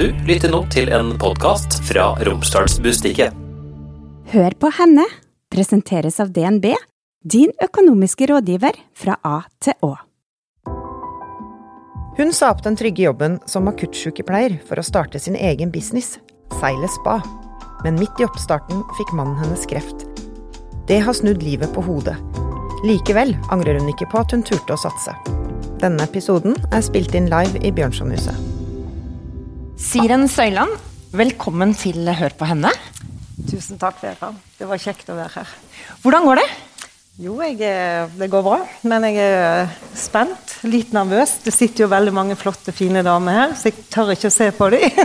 Du lytter nå til en podkast fra Romsdalsbustikket. Hør på henne presenteres av DNB, din økonomiske rådgiver fra A til Å. Hun sa opp den trygge jobben som akuttsykepleier for å starte sin egen business, Seile Spa. Men midt i oppstarten fikk mannen hennes kreft. Det har snudd livet på hodet. Likevel angrer hun ikke på at hun turte å satse. Denne episoden er spilt inn live i Bjørnsonhuset. Siren Søyland, velkommen til Hør på henne. Tusen takk, Vera. Det var kjekt å være her. Hvordan går det? Jo, jeg, er- det går bra, men jeg er spent. Litt nervøs. Det sitter jo veldig mange flotte, fine damer her, så jeg tør ikke å se på dem.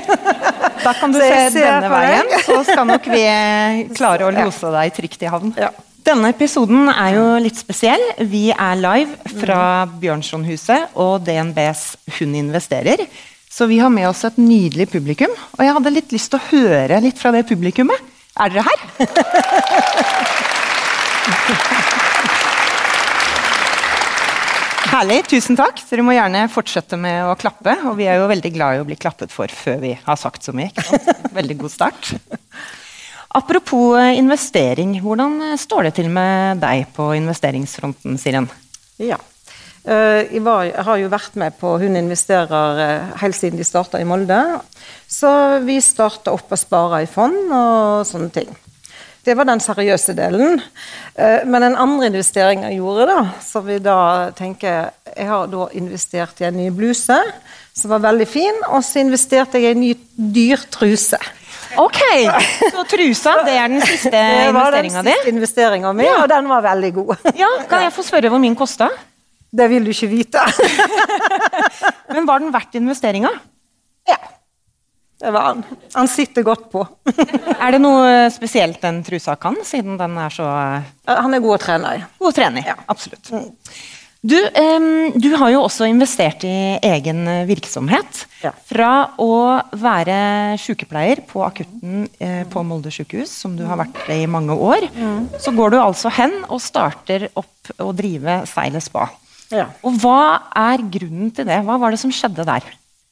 Da kan du se denne veien, deg. så skal nok vi klare å lose deg trygt i havn. Ja. Denne episoden er jo litt spesiell. Vi er live fra Bjørnsonhuset og DNBs Hun investerer. Så vi har med oss et nydelig publikum, og jeg hadde litt lyst til å høre litt fra det publikummet. Er dere her? Herlig, tusen takk. Dere må gjerne fortsette med å klappe. Og vi er jo veldig glad i å bli klappet for før vi har sagt så mye. Veldig god start. Apropos eh, investering, hvordan står det til med deg på investeringsfronten, Siren? ja. Eh, Jeg, var, jeg har jo vært med på Hun investerer eh, helt siden de starta i Molde. Så vi starta opp og spara i fond og sånne ting. Det var den seriøse delen. Eh, Men den andre investeringen jeg gjorde, da, som vi da tenker Jeg har da investert i en ny bluse som var veldig fin, og så investerte jeg i en ny dyr truse. Ok, så trusa, det er den siste Det var den siste investeringa mi, og den var veldig god. Ja, kan jeg få spørre hvor min kosta? Det vil du ikke vite. Men var den verdt investeringa? ja. Det var han. Han sitter godt på. Er det noe spesielt den trusa kan, siden den er så Han er god å trene i. god å trene i? Absolutt. Du, um, du har jo også investert i egen virksomhet. Ja. Fra å være sykepleier på akutten eh, på Molde sykehus, som du har vært i mange år, så går du altså hen og starter opp å drive Seilet spa. Ja. Og hva er grunnen til det? Hva var det som skjedde der?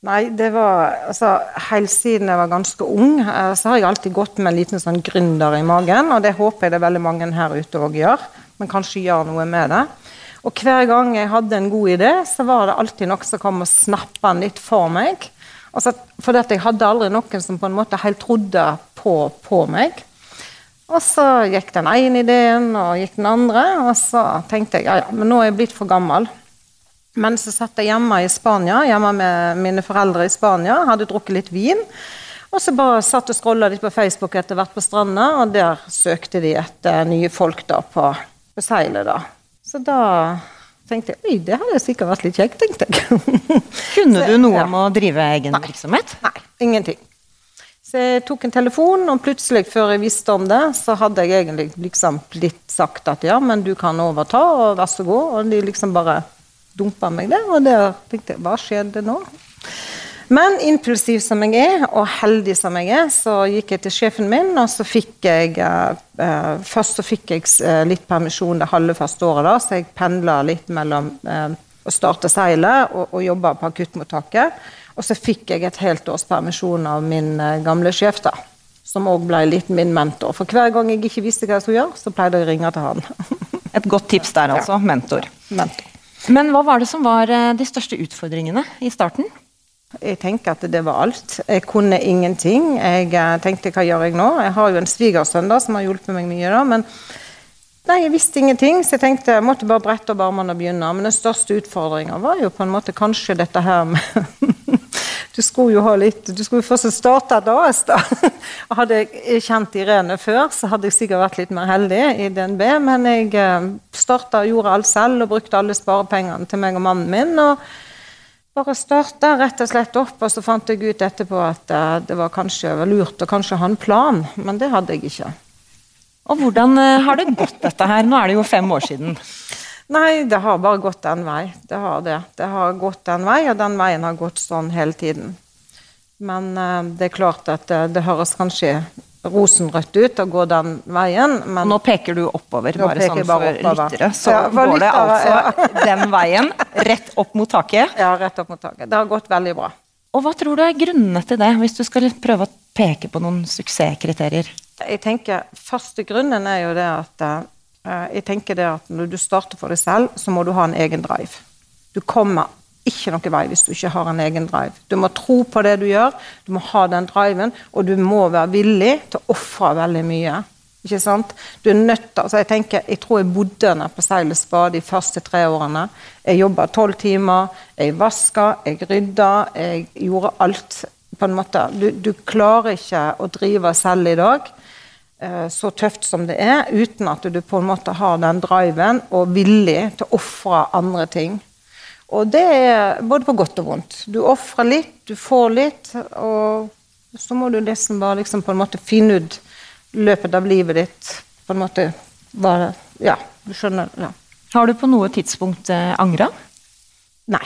Nei, det var altså, Helt siden jeg var ganske ung, eh, så har jeg alltid gått med en liten sånn gründer i magen. Og det håper jeg det er veldig mange her ute òg gjør. Men kanskje gjør noe med det. Og hver gang jeg hadde en god idé, så var det alltid noe som kom og snappa den litt for meg. Altså, for jeg hadde aldri noen som på en måte helt trodde på, på meg. Og så gikk den ene ideen, og gikk den andre. Og så tenkte jeg ja, ja, men nå er jeg blitt for gammel. Men så satt jeg hjemme i Spania, hjemme med mine foreldre i Spania, hadde drukket litt vin. Og så bare satt og scrolla litt på Facebook etter hvert på stranda, og der søkte de etter nye folk da på, på seilet. da. Så da tenkte jeg oi, det hadde sikkert vært litt kjekt, tenkte jeg. Kunne du noe Ja. om å drive egen virksomhet? Nei, ingenting. Så jeg tok en telefon, og plutselig, før jeg visste om det, så hadde jeg egentlig liksom blitt sagt at ja, men du kan overta, og vær så god. Og de liksom bare dumpa meg der, og der tenkte jeg hva skjedde nå? Men impulsiv som jeg er, og heldig som jeg er, så gikk jeg til sjefen min, og så fikk jeg eh, eh, Først så fikk jeg eh, litt permisjon det halve første året, da, så jeg pendla litt mellom eh, å starte seilet og, og jobbe på akuttmottaket. Og så fikk jeg et helt års permisjon av min eh, gamle sjef, da. Som òg ble litt min mentor. For hver gang jeg ikke visste hva jeg skulle gjøre, så pleide jeg å ringe til han. Et godt tips der, altså. Mentor. mentor. Men hva var det som var eh, de største utfordringene i starten? Jeg tenker at det var alt. Jeg kunne ingenting. Jeg eh, tenkte hva gjør jeg nå? Jeg har jo en svigersønn da, som har hjulpet meg mye, da, men nei, jeg visste ingenting, så jeg tenkte jeg måtte bare brette opp armene og begynne. Men den største utfordringa var jo på en måte kanskje dette her med Du skulle jo ha litt Du skulle jo først starte et AS, da. Hadde jeg kjent Irene før, så hadde jeg sikkert vært litt mer heldig i DNB, men jeg eh, starta og gjorde alt selv og brukte alle sparepengene til meg og mannen min. og bare starta rett og slett opp, og så fant jeg ut etterpå at eh, det var kanskje var lurt å kanskje ha en plan, men det hadde jeg ikke. Og hvordan eh, har det gått dette her? Nå er det jo fem år siden. Nei, det har bare gått en vei. Det har det. Det har gått en vei, og den veien har gått sånn hele tiden. Men eh, det er klart at det, det høres kanskje rosenrødt ut å gå den veien, men nå peker du oppover, bare sånn for lyttere. Så Ja, for går det altså altså den veien, rett opp mot taket. ja, rett opp mot taket. Det har gått veldig bra. Og hva tror du er grunnene til det, hvis du skal prøve å peke på noen suksesskriterier? Jeg tenker Første grunnen er jo det at eh, jeg tenker det at når du starter for deg selv, så må du ha en egen drive. Du kommer ikke noen vei hvis du ikke har en egen drive. Du må tro på det du gjør, du må ha den driven, og du må være villig til å ofre veldig mye. Ikke sant? Du er nødt til, altså jeg tenker, jeg tror jeg bodde nede på Seilets Spa de første tre årene. Jeg jobba tolv timer, jeg vaska, jeg rydda, jeg gjorde alt. på en måte. Du, du klarer ikke å drive selv i dag, eh, så tøft som det er, uten at du på en måte har den driven og villig til å ofre andre ting. Og det er både på godt og vondt. Du ofrer litt, du får litt, og så må du liksom bare liksom på en måte finne ut løpet av livet ditt på en måte bare Ja, du skjønner. Ja. Har du på noe tidspunkt eh, angra? Nei.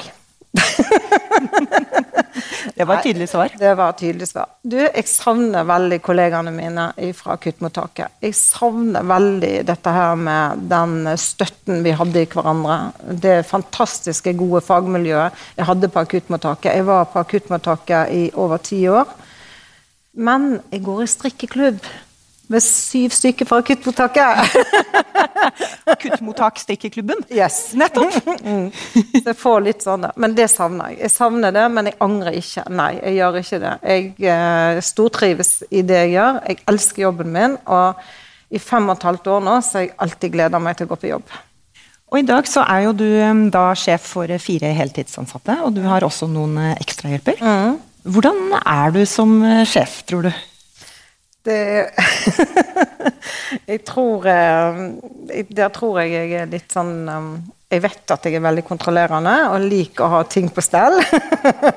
det var et tydelig svar. Det var et tydelig svar. Du, jeg savner veldig kollegaene mine fra akuttmottaket. Jeg savner veldig dette her med den støtten vi hadde i hverandre. Det fantastiske, gode fagmiljøet jeg hadde på akuttmottaket. Jeg var på akuttmottaket i over ti år. Men jeg går i strikkeklubb med syv stykker fra akuttmottaket. Akuttmottak stikkeklubben? Yes. Nettopp! mm. Så jeg får litt sånn Men det savner jeg. Jeg savner det, men jeg angrer ikke. Nei, jeg gjør ikke det. Jeg eh, stortrives i det jeg gjør. Jeg elsker jobben min. Og i fem og et halvt år nå så har jeg alltid gleda meg til å gå på jobb. Og I dag så er jo du da sjef for fire heltidsansatte, og du har også noen eh, ekstrahjelper. Mm. Hvordan er du som eh, sjef, tror du? Det Jeg tror eh, Der tror jeg jeg er litt sånn um, Jeg vet at jeg er veldig kontrollerende og liker å ha ting på stell.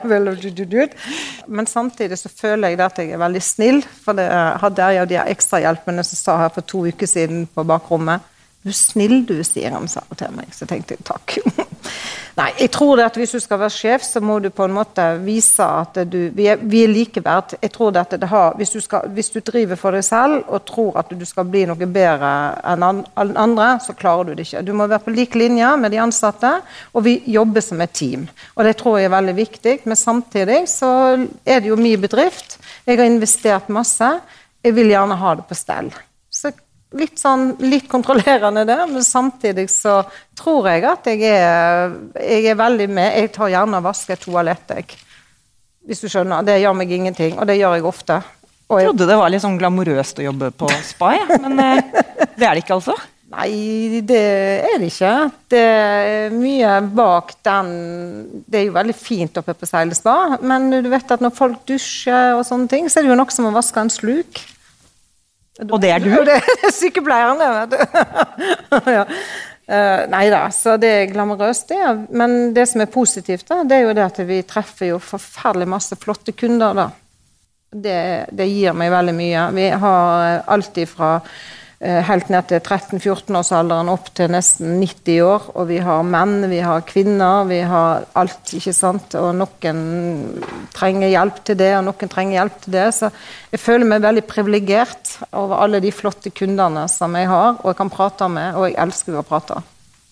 Men samtidig så føler jeg at jeg er veldig snill. For det hadde jeg jo de ekstrahjelpene som sa her for to uker siden på bakrommet. Du snill du, sier han sa til meg. Så tenkte jeg takk. Nei, jeg tror det at hvis du skal være sjef, så må du på en måte vise at du Vi er, vi er likeverd. Jeg tror at det har, hvis, du skal, hvis du driver for deg selv og tror at du skal bli noe bedre enn andre, så klarer du det ikke. Du må være på lik linje med de ansatte, og vi jobber som et team. Og det tror jeg er veldig viktig. Men samtidig så er det jo min bedrift. Jeg har investert masse. Jeg vil gjerne ha det på stell. Litt sånn litt kontrollerende der, men samtidig så tror jeg at jeg er, jeg er veldig med. Jeg tar gjerne og vasker toalettet, Hvis du skjønner. Det gjør meg ingenting, og det gjør jeg ofte. Og jeg trodde det var litt sånn glamorøst å jobbe på spa, ja. men eh, det er det ikke, altså? Nei, det er det ikke. Det er mye bak den Det er jo veldig fint oppe på seilespa, men du vet at når folk dusjer og sånne ting, så er det jo noe som å vaske en sluk. Og det er du? Det er sykepleieren, ja. Uh, nei da, så det er glamorøst, det. Men det som er positivt, da, det er jo det at vi treffer jo forferdelig masse flotte kunder, da. Det, det gir meg veldig mye. Vi har alt ifra Eh, helt ned til 13-14-årsalderen opp til nesten 90 år. Og vi har menn, vi har kvinner, vi har alt, ikke sant. Og noen trenger hjelp til det, og noen trenger hjelp til det. Så jeg føler meg veldig privilegert over alle de flotte kundene som jeg har og jeg kan prate med, og jeg elsker å prate.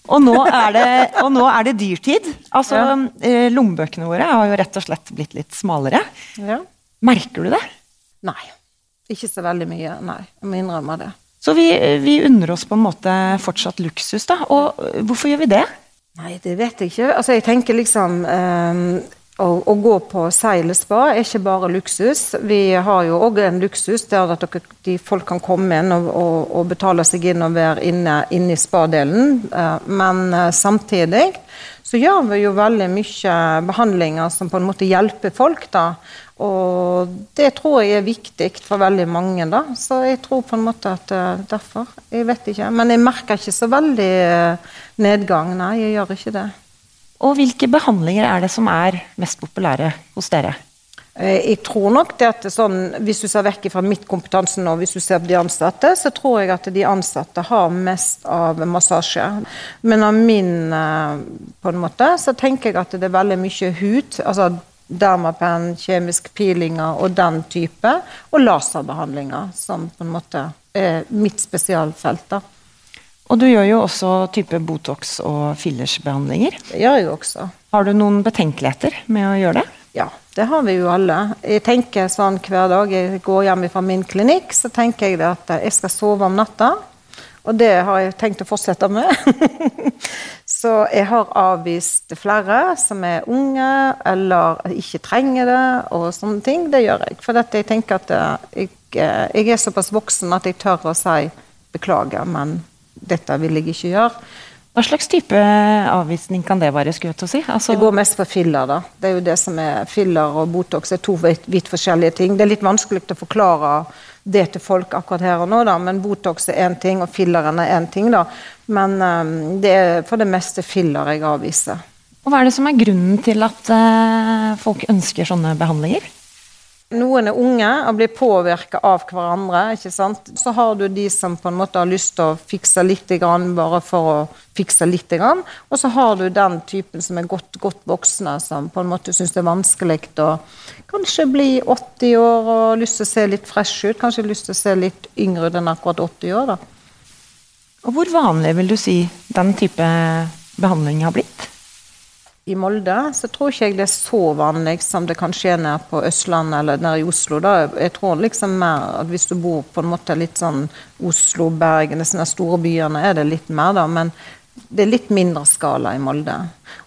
Og nå er det, nå er det dyrtid. Altså, ja. Eh, lommebøkene våre har jo rett og slett blitt litt smalere. Ja. Merker du det? Nei. Ikke så veldig mye, nei. Jeg må innrømme det. Så vi, vi unner oss på en måte fortsatt luksus, da. Og hvorfor gjør vi det? Nei, det vet jeg ikke. Altså, jeg tenker liksom um, å, å, gå på seilspa er ikke bare luksus. Vi har jo òg en luksus der at dere, de folk kan komme inn og, og, og, betale seg inn og være inne, inne i spadelen. Uh, men uh, samtidig så gjør vi jo veldig mye behandlinger som på en måte hjelper folk. da, og det tror jeg er viktig for veldig mange, da. Så jeg tror på en måte at uh, derfor. Jeg vet ikke. Men jeg merker ikke så veldig nedgang. Nei, jeg gjør ikke det. Og hvilke behandlinger er det som er mest populære hos dere? Eh, jeg tror nok det at sånn, Hvis du ser vekk fra mitt kompetanse nå, hvis du ser på de ansatte, så tror jeg at de ansatte har mest av massasje. Men av min på en måte, så tenker jeg at det er veldig mye hud. altså dermapen, kjemisk peelinger og den type, og laserbehandlinger, som på en måte er mitt spesialfelt. da. Og du gjør jo også type Botox og fillersbehandlinger. Det gjør jeg også. Har du noen betenkeligheter med å gjøre det? Ja, det har vi jo alle. Jeg tenker sånn hver dag jeg går hjem fra min klinikk, så tenker jeg at jeg skal sove om natta. Og det har jeg tenkt å fortsette med. så jeg har avvist flere som er unge eller ikke trenger det, og sånne ting. Det gjør jeg. For dette, jeg tenker at jeg, jeg er såpass voksen at jeg tør å si beklager, men dette vil jeg ikke gjøre. Hva slags type avvisning kan det være? skulle jeg til å si? Altså... Det går mest for filler. da. Det er jo det som er Filler og Botox er to vidt forskjellige ting. Det er litt vanskelig å forklare det til folk akkurat her og nå, da. men Botox er én ting, og filleren er én ting. da. Men um, det er for det meste filler jeg avviser. Og Hva er det som er grunnen til at uh, folk ønsker sånne behandlinger? Noen er unge og blir påvirka av hverandre. ikke sant? Så har du de som på en måte har lyst til å fikse litt grann, bare for å fikse litt. Grann. Og så har du den typen som er godt, godt voksne, som på en måte syns det er vanskelig å kanskje bli 80 år og lyst til å se litt fresh ut. Kanskje lyst til å se litt yngre ut enn akkurat 80 år. da. Og Hvor vanlig vil du si den type behandling har blitt? I Molde, så tror ikke jeg det er så vanlig som det kan skje nede på Østlandet eller nede i Oslo. Da. Jeg tror liksom mer at hvis du bor på en måte litt sånn Oslo, Bergen, disse store byene, er det litt mer, da. Men det er litt mindre skala i Molde.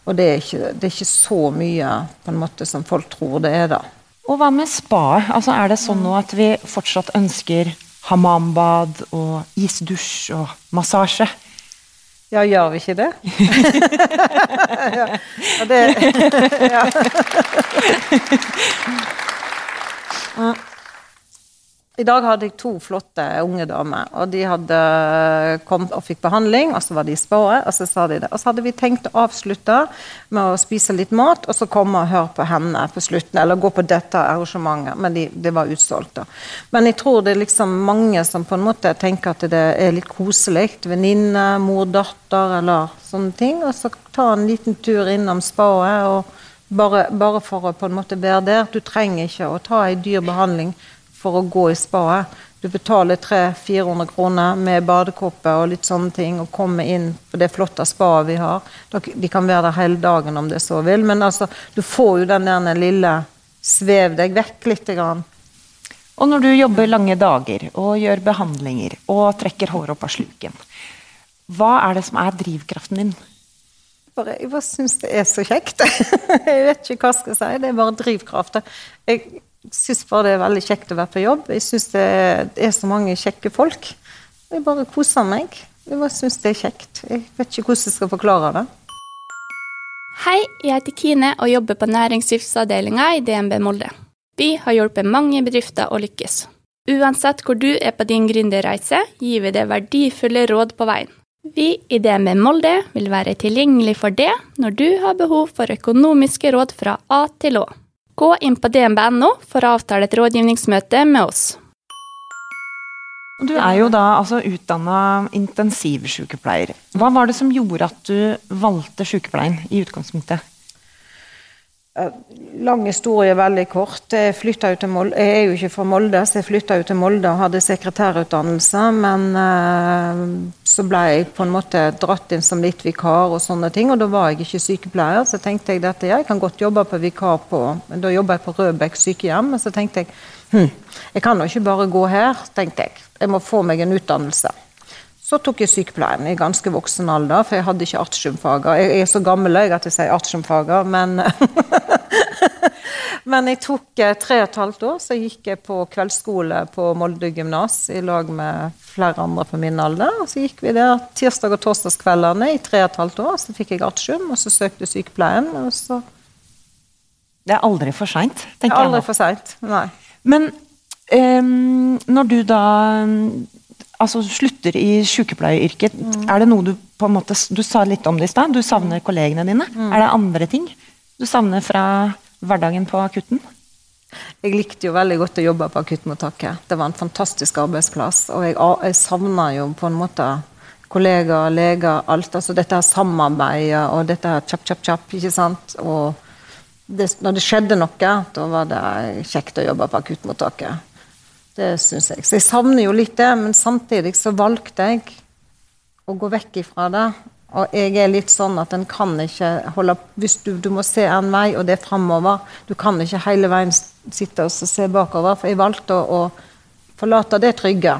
Og det er ikke, det er ikke så mye på en måte som folk tror det er, da. Og hva med spa? Altså, er det sånn nå at vi fortsatt ønsker hamambad og isdusj og massasje? Ja, gjør vi ikke det? ja. Det ja. I dag hadde jeg to flotte unge damer. og De hadde kommet og fikk behandling, og så var de i spaet, og så sa de det. Og så hadde vi tenkt å avslutte med å spise litt mat, og så komme og høre på henne på slutten. Eller gå på dette arrangementet, men de, det var utsolgt. da. Men jeg tror det er liksom mange som på en måte tenker at det er litt koselig. Venninne, mor, datter eller sånne ting. Og så ta en liten tur innom spaet. og bare, bare for å på en måte være der. Du trenger ikke å ta ei dyr behandling for å gå i spaet. Du betaler 300-400 kroner med badekåpe og litt sånne ting, og kommer inn på det flotte spaet vi har. De kan være der hele dagen om det så vil, men altså, du får jo den der lille Svev deg vekk litt. Grann. Og når du jobber lange dager og gjør behandlinger og trekker hår opp av sluken, hva er det som er drivkraften din? Bare, jeg bare syns det er så kjekt. jeg vet ikke hva jeg skal si. Det er bare drivkraft. Jeg, syns bare det er veldig kjekt å være på jobb. Jeg syns det er så mange kjekke folk. Jeg bare koser meg. Jeg bare syns det er kjekt. Jeg vet ikke hvordan jeg skal forklare det. Hei, jeg heter Kine og jobber på næringslivsavdelinga i DNB Molde. Vi har hjulpet mange bedrifter å lykkes. Uansett hvor du er på din gründerreise, gir vi deg verdifulle råd på veien. Vi i DNB Molde vil være tilgjengelig for det når du har behov for økonomiske råd fra A til Å. Gå inn på dnb.no for å avtale et rådgivningsmøte med oss. Du er jo da altså utdanna intensivsykepleier. Hva var det som gjorde at du valgte sykepleien i utgangspunktet? Lang historie, veldig kort. Jeg, jeg, er jo ikke fra Molde, så jeg flytta til Molde og hadde sekretærutdannelse. Men uh, så ble jeg på en måte dratt inn som litt vikar, og sånne ting, og da var jeg ikke sykepleier. Så tenkte jeg at jeg kan godt jobbe på vikar på Da jobba jeg på Rødbekk sykehjem. Og så tenkte jeg hm, jeg kan jo ikke bare gå her, tenkte jeg. Jeg må få meg en utdannelse. Så tok jeg sykepleien i ganske voksen alder, for jeg hadde ikke artiumfager. Jeg er så gammel jeg at jeg sier artiumfager, men Men jeg tok eh, tre og et halvt år, så gikk jeg på kveldsskole på Molde gymnas i lag med flere andre på min alder. Og så gikk vi der tirsdag- og torsdagskveldene i tre og et halvt år. Så fikk jeg artium, og så søkte sykepleien, og så Det er aldri for seint, tenker jeg. Det er aldri for seint, nei. Men um, når du da altså, slutter i sykepleieryrket, mm. er det noe du på en måte Du sa litt om det i stad. Du savner kollegene dine. Mm. Er det andre ting du savner fra hverdagen på akutten? Jeg likte jo veldig godt å jobbe på akuttmottaket. Det var en fantastisk arbeidsplass. Og jeg, jeg savna jo på en måte kollegaer, leger, alt. Altså dette her samarbeidet og dette her kjapp, kjapp, kjapp. ikke sant? Og det, når det skjedde noe, da var det kjekt å jobbe på akuttmottaket. Det syns jeg. Så jeg savner jo litt det, men samtidig så valgte jeg å gå vekk ifra det Og jeg er litt sånn at en kan ikke holde Hvis du, du må se en vei, og det er framover Du kan ikke hele veien sitte og se bakover. For jeg valgte å, å forlate det trygge.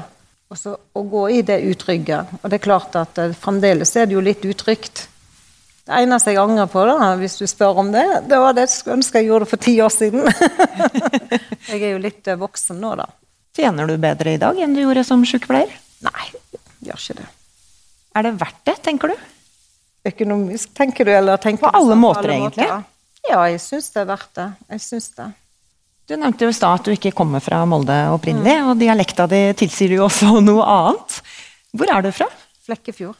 Og så å gå i det utrygge. Og det er klart at uh, fremdeles er det jo litt utrygt. Det eneste jeg angrer på, da, hvis du spør om det, det var det jeg ønska jeg gjorde for ti år siden. jeg er jo litt uh, voksen nå, da. Tjener du bedre i dag enn du gjorde som sykepleier? Nei, jeg gjør ikke det. Er det verdt det, tenker du? Økonomisk, tenker du? Eller tenker På du alle måter, måter, egentlig. Ja, jeg syns det er verdt det. Jeg syns det. Du nevnte jo i stad at du ikke kommer fra Molde opprinnelig, og dialekta di tilsier jo også noe annet. Hvor er du fra? Flekkefjord.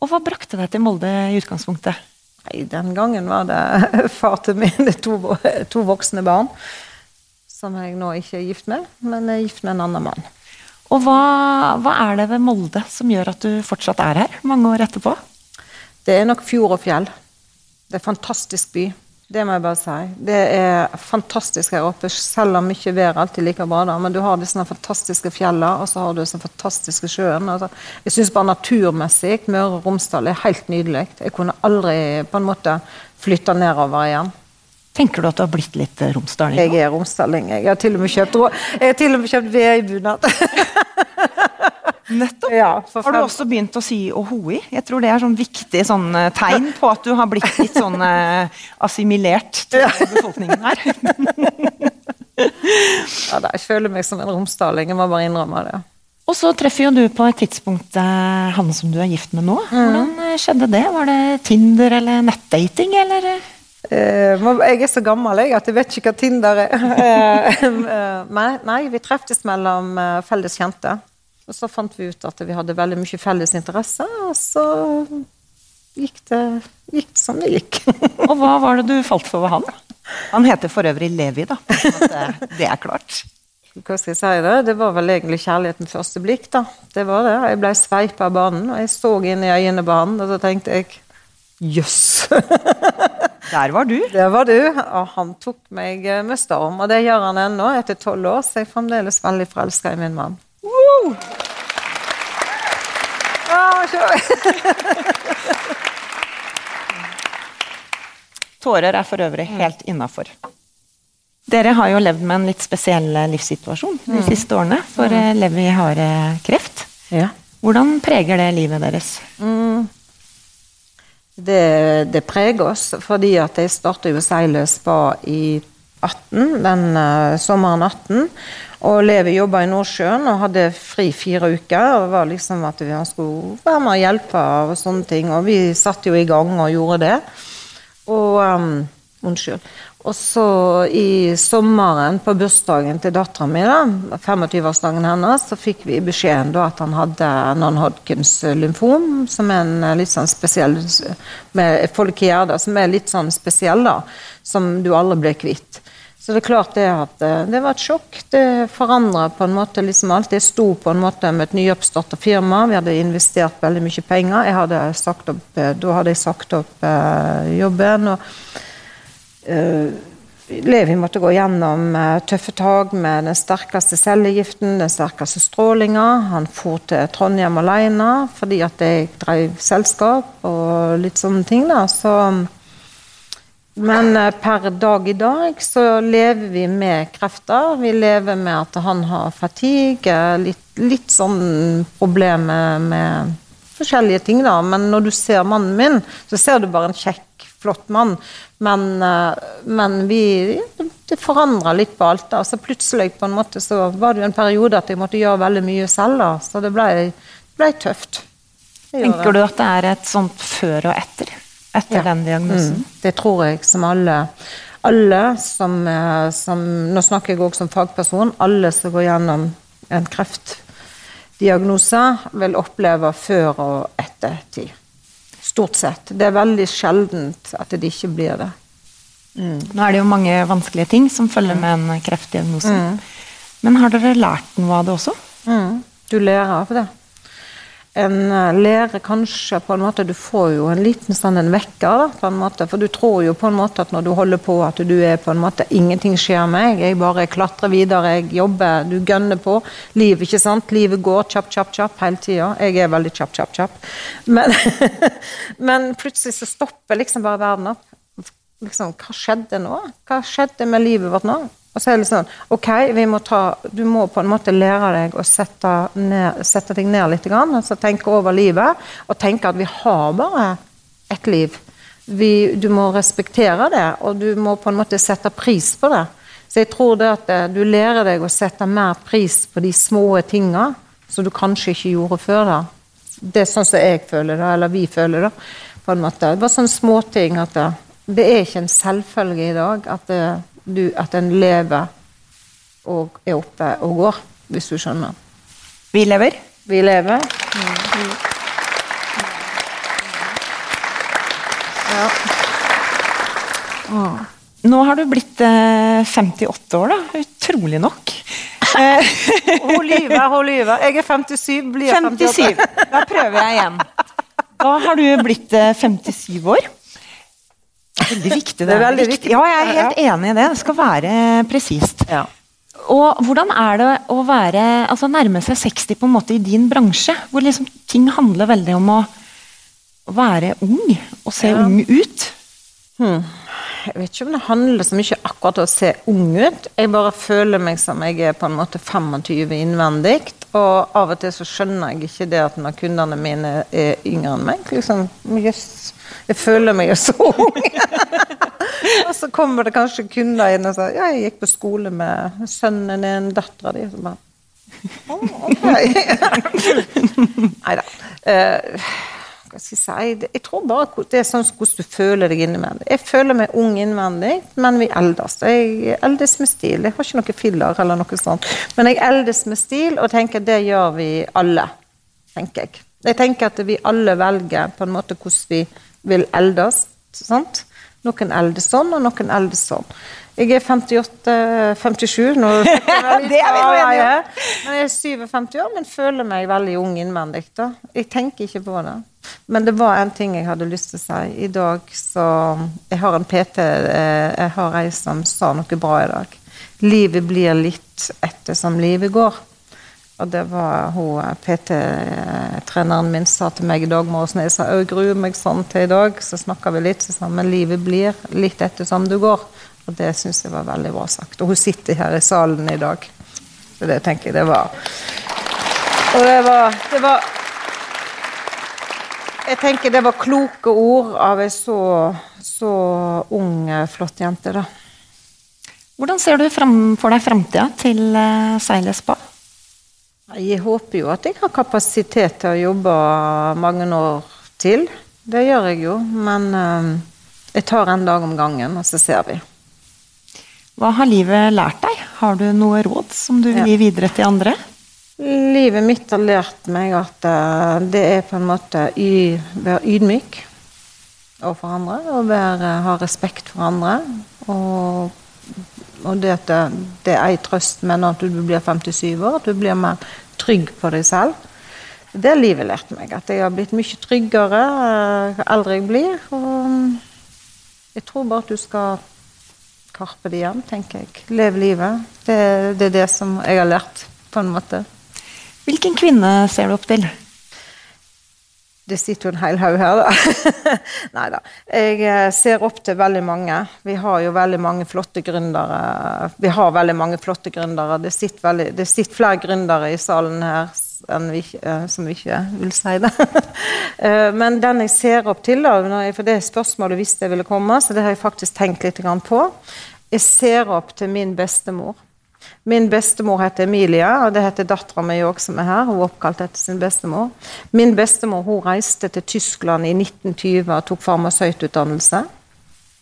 Og hva brakte deg til Molde i utgangspunktet? Nei, den gangen var det far til mine to, to voksne barn. Som jeg nå ikke er gift med, men er gift med en annen mann. Og hva, hva er det ved Molde som gjør at du fortsatt er her, mange år etterpå? Det er nok fjord og fjell. Det er en fantastisk by. Det må jeg bare si. Det er fantastisk her oppe, selv om ikke været alltid like bra. da, Men du har disse fantastiske fjellene, og så har du disse fantastiske sjøen. Altså, jeg syns bare naturmessig Møre og Romsdal er helt nydelig. Jeg kunne aldri på en måte flytta nedover igjen. Tenker du at du har blitt litt romsdaling? Jeg er romsdaling. Jeg har til og med kjøpt, jeg har til og med kjøpt VI-bunad. Nettopp. Ja, for Har du også begynt å si ohoi? Jeg tror det er sånn viktig sånn eh, tegn på at du har blitt litt sånn eh, assimilert til befolkningen her. Ja, da, jeg føler meg som en romsdaling. Jeg må bare innrømme det. Og så treffer jo du på et tidspunkt eh, han som du er gift med nå. Hvordan eh, skjedde det? Var det Tinder eller nettdating, eller? Eh, jeg er så gammel jeg, at jeg vet ikke hva Tinder er. Nei, nei, vi treftes mellom felles kjente. Og så fant vi ut at vi hadde veldig mye felles interesse, og så gikk det, gikk det som det gikk. Og hva var det du falt for ved han? Han heter for øvrig Levi, da. Det, det er klart. Hva skal jeg si det? Det var vel egentlig kjærligheten første blikk, da. Det var det. Jeg ble sveipa av banen, og jeg så inn i øynene på han, og så tenkte jeg jøss. Der var du. Der var du. Og han tok meg eh, med storm, og det gjør han ennå etter tolv år, så jeg er fremdeles veldig forelska i min mann. Woo! Ah, så- Tårer er for øvrig helt innafor. Dere har jo levd med en litt spesiell livssituasjon de siste årene, for eh, Levi har eh, kreft. Ja. Hvordan preger det livet deres? Det, det preger oss, fordi at jeg startet jo Seile Spa i 18, den uh, sommeren 18. Og Levi jobba i Nordsjøen og hadde fri fire uker. og var liksom at vi, skulle være med og hjelpe og sånne ting. Og vi satte jo i gang og gjorde det. Og um, Unnskyld. Og så i sommeren, på bursdagen til dattera mi, da, 25-årsdagen hennes, så fikk vi beskjeden da at han hadde non-Hodkins lymfom, som er en eh, litt sånn spesiell med folkihjerte, som er litt sånn spesiell, da. Som du aldri blir kvitt. Så det er klart det at eh, det var et sjokk. Det forandra på en måte liksom alt. Jeg sto på en måte med et nyoppstarta firma. Vi hadde investert veldig mye penger. Jeg hadde sagt opp, eh, da hadde jeg sagt opp eh, jobben. og Eh, Levi måtte gå gjennom eh, tøffe tak med den sterkeste cellegiften, den sterkeste strålinga. Han for til Trondheim alene fordi at jeg drev selskap og litt sånne ting. da, så men eh, per dag i dag så lever vi med krefter. Vi lever med at han har fatigue, litt, litt sånn problemer med forskjellige ting, da. Men når du ser mannen min, så ser du bare en kjekk, flott mann. Men, eh, men vi Det forandra litt på alt. da, Så plutselig på en måte så var det jo en periode at jeg måtte gjøre veldig mye selv. da, Så det ble, ble tøft. Tenker du at det er et sånt før og etter? Etter Ja. den diagnosen? Mm, det tror jeg som alle. Alle som, eh, som Nå snakker jeg også som fagperson. Alle som går gjennom en kreftdiagnose, vil oppleve før og etter tid. Stort sett. Det er veldig sjeldent at det ikke blir det. Nå er det jo mange vanskelige ting som følger med en kreftdiagnose. Men har dere lært noe av det også? Mm, du lærer av det. En eh, lærer kanskje på en måte Du får jo en liten sånn en vekker, da, på en måte. For du tror jo på en måte at når du holder på, at du er på en måte Ingenting skjer meg. Jeg bare klatrer videre, jeg jobber, du gønner på. Liv, ikke sant? Livet går kjapp, kjapp, kjapp hele tida. Jeg er veldig kjapp, kjapp, kjapp. Men, men plutselig så stopper liksom bare verden opp. Liksom, hva skjedde nå? Hva skjedde med livet vårt nå? Og så er det sånn OK, må ta, du må på en måte lære deg å sette, ned, sette deg ned litt. Grann, altså tenke over livet, og tenke at vi har bare ett liv. Vi, du må respektere det, og du må på en måte sette pris på det. Så jeg tror det at eh, du lærer deg å sette mer pris på de små tinga som du kanskje ikke gjorde før. da. Det er sånn som jeg føler det, eller vi føler det. på en måte. Bare sånne småting at det, det er ikke en selvfølge i dag at det, du, at en lever og er oppe og går, hvis du skjønner. Vi lever. Vi lever. Mm. Ja. Nå har du blitt eh, 58 år, da. Utrolig nok. hun lyver, hun lyver. Jeg er 57, blir 57. Da prøver jeg igjen. Da har du blitt eh, 57 år. Veldig viktig. Det, er veldig viktig. Ja, jeg er helt enig i det. Det skal være presist. Ja. Og hvordan er det å være, altså nærme seg 60 på en måte i din bransje, hvor liksom ting handler veldig om å være ung og se ja. ung ut? Hmm. Jeg vet ikke om det handler så mye akkurat om å se ung ut. Jeg bare føler meg som jeg er på en måte 25 innvendig. Og av og til så skjønner jeg ikke det at når kundene mine er yngre enn meg. liksom, just jeg føler meg jo så ung. og så kommer det kanskje kunder inn og sier ja, jeg gikk på skole med sønnen din, dattera di. Så bare oh, ok. Nei da. Uh, hva skal jeg si? Jeg tror bare det er sånn hvordan du føler deg innvendig. Jeg føler meg ung innvendig, men vi eldes. Jeg eldes med stil. Jeg har ikke noe filler eller noe sånt. Men jeg eldes med stil, og tenker det gjør vi alle. tenker jeg. Jeg tenker at vi alle velger på en måte hvordan vi vil eldes. Sant? Noen eldes sånn, og noen eldes sånn. Jeg er 58-57 nå. det er vi enige Men jeg er 57 år, men føler meg veldig ung innvendig. da. Jeg tenker ikke på det. Men det var en ting jeg hadde lyst til å si. I dag så Jeg har en PT, eh, jeg har ei som sa noe bra i dag. Livet blir litt etter som livet går. Og det var hun PT-treneren min sa til meg i dag morges når jeg sa jeg gruer meg sånn til i dag. Så snakka vi litt, så sa men livet blir litt etter som du går. Og det syns jeg var veldig bra sagt. Og hun sitter her i salen i dag. Så det tenker jeg det var Og det var, det var Jeg tenker det var kloke ord av ei så, så ung, flott jente, da. Hvordan ser du for deg framtida til uh, Seilet Spa? Jeg håper jo at jeg har kapasitet til å jobbe mange år til. Det gjør jeg jo. Men uh, jeg tar en dag om gangen, og så ser vi. Hva har livet lært deg? Har du noe råd som du vil gi videre til andre? Livet mitt har lært meg at uh, det er på en måte å være ydmyk overfor andre. Og være, ha respekt for andre. Og og det, det, er ei trøst med når du blir 57 år, at du blir mer trygg på deg selv. Det har livet lært meg. At jeg har blitt mye tryggere jo eh, eldre jeg blir. Og jeg tror bare at du skal karpe det igjen, tenker jeg. Leve livet. Det, det er det som jeg har lært, på en måte. Hvilken kvinne ser du opp til? Det sitter jo en hel haug her, da. Nei da. Jeg eh, ser opp til veldig mange. Vi har jo veldig mange flotte gründere. Vi har veldig mange flotte gründere. Det sitter, veldig, det sitter flere gründere i salen her vi, eh, som vi ikke vil si det. Eh, men den jeg ser opp til, da, for det er spørsmålet visste jeg ville komme, så det har jeg faktisk tenkt litt på. Jeg ser opp til min bestemor. Min bestemor heter Emilia, og det heter dattera mi òg, som er her. Hun er oppkalt etter sin bestemor. Min bestemor hun reiste til Tyskland i 1920 og tok farmasøytutdannelse.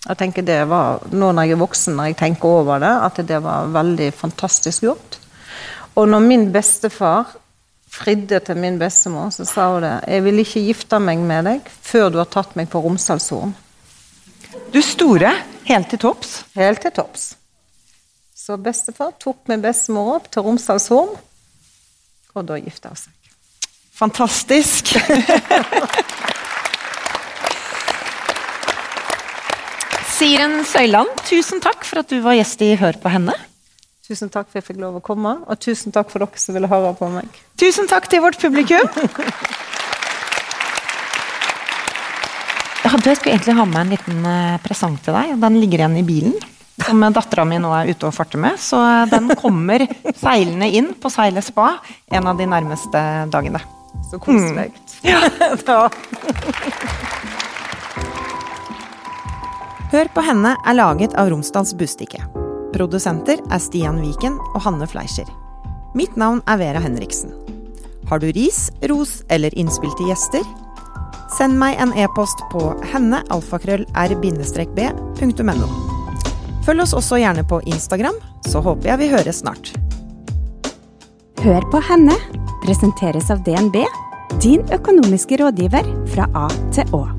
Jeg tenker det var, Nå når jeg er voksen, når jeg tenker over det, at det var veldig fantastisk gjort. Og når min bestefar fridde til min bestemor, så sa hun det. Jeg vil ikke gifte meg med deg før du har tatt meg på Romsdalshorn. Du store. Helt til topps? Helt til topps. Så bestefar tok med bestemor opp til Romsdalshorn, og da gifta hun seg. Fantastisk. Siren Søyland, tusen takk for at du var gjest i Hør på henne. Tusen takk for at jeg fikk lov å komme, og tusen takk for dere som ville høre på meg. Tusen takk til vårt publikum. Jeg skulle egentlig ha med en liten eh, presang til deg. Den ligger igjen i bilen. Som dattera mi nå er ute og farter med. Så den kommer seilende inn på Seile spa en av de nærmeste dagene. Så koselig. Ja. Ja. Hør på henne er laget av Romsdals Bustikke. Produsenter er Stian Viken og Hanne Fleischer. Mitt navn er Vera Henriksen. Har du ris, ros eller innspill til gjester? Send meg en e-post på henne-r-b.no. Følg oss også gjerne på Instagram, så håper jeg vi høres snart. Hør på henne presenteres av DNB, din økonomiske rådgiver fra A til Å.